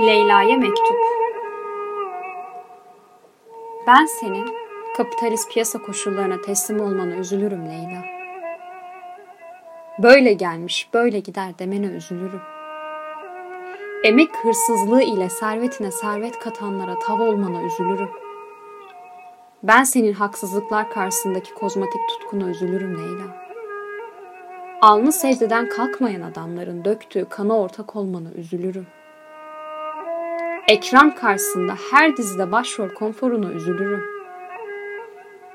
Leyla'ya mektup. Ben senin kapitalist piyasa koşullarına teslim olmana üzülürüm Leyla. Böyle gelmiş, böyle gider demene üzülürüm. Emek hırsızlığı ile servetine servet katanlara tav olmana üzülürüm. Ben senin haksızlıklar karşısındaki kozmetik tutkuna üzülürüm Leyla. Alnı secdeden kalkmayan adamların döktüğü kana ortak olmana üzülürüm. Ekran karşısında her dizide başrol konforuna üzülürüm.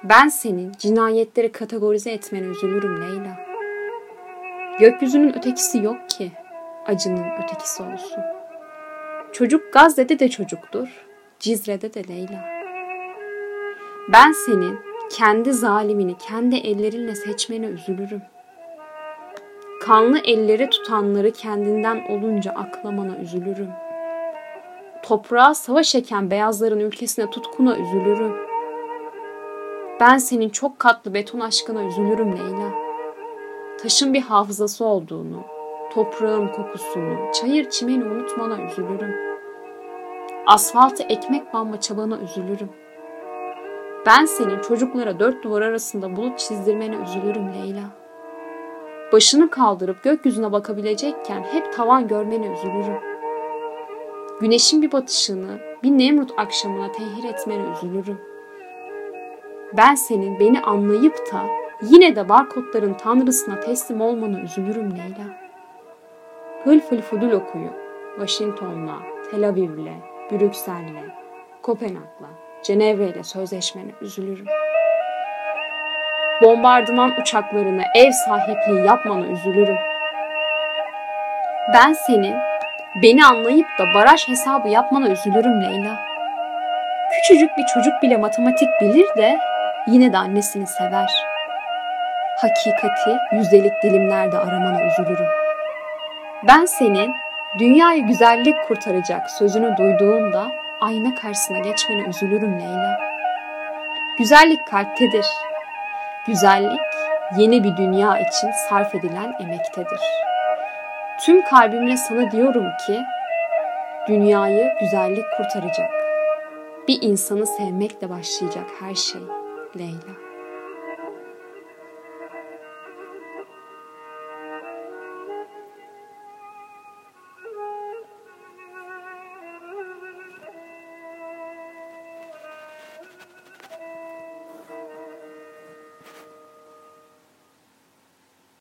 Ben senin cinayetleri kategorize etmene üzülürüm Leyla. Gökyüzünün ötekisi yok ki acının ötekisi olsun. Çocuk Gazze'de de çocuktur, Cizre'de de Leyla. Ben senin kendi zalimini kendi ellerinle seçmene üzülürüm. Kanlı elleri tutanları kendinden olunca aklamana üzülürüm.'' Toprağa savaş eken beyazların ülkesine tutkuna üzülürüm. Ben senin çok katlı beton aşkına üzülürüm Leyla. Taşın bir hafızası olduğunu, toprağın kokusunu, çayır çimeni unutmana üzülürüm. Asfaltı ekmek banma çabana üzülürüm. Ben senin çocuklara dört duvar arasında bulut çizdirmene üzülürüm Leyla. Başını kaldırıp gökyüzüne bakabilecekken hep tavan görmene üzülürüm. Güneşin bir batışını, bir Nemrut akşamına tehir etmene üzülürüm. Ben senin beni anlayıp da yine de barkodların tanrısına teslim olmana üzülürüm Leyla. Hılfıl Fudul okuyu Washington'la, Tel Aviv'le, Brüksel'le, Kopenhag'la, Cenevre'yle sözleşmene üzülürüm. Bombardıman uçaklarına ev sahipliği yapmana üzülürüm. Ben senin Beni anlayıp da baraj hesabı yapmana üzülürüm Leyla. Küçücük bir çocuk bile matematik bilir de yine de annesini sever. Hakikati yüzdelik dilimlerde aramana üzülürüm. Ben senin dünyayı güzellik kurtaracak sözünü duyduğunda ayna karşısına geçmene üzülürüm Leyla. Güzellik kalptedir. Güzellik yeni bir dünya için sarf edilen emektedir.'' Tüm kalbimle sana diyorum ki dünyayı güzellik kurtaracak. Bir insanı sevmekle başlayacak her şey Leyla.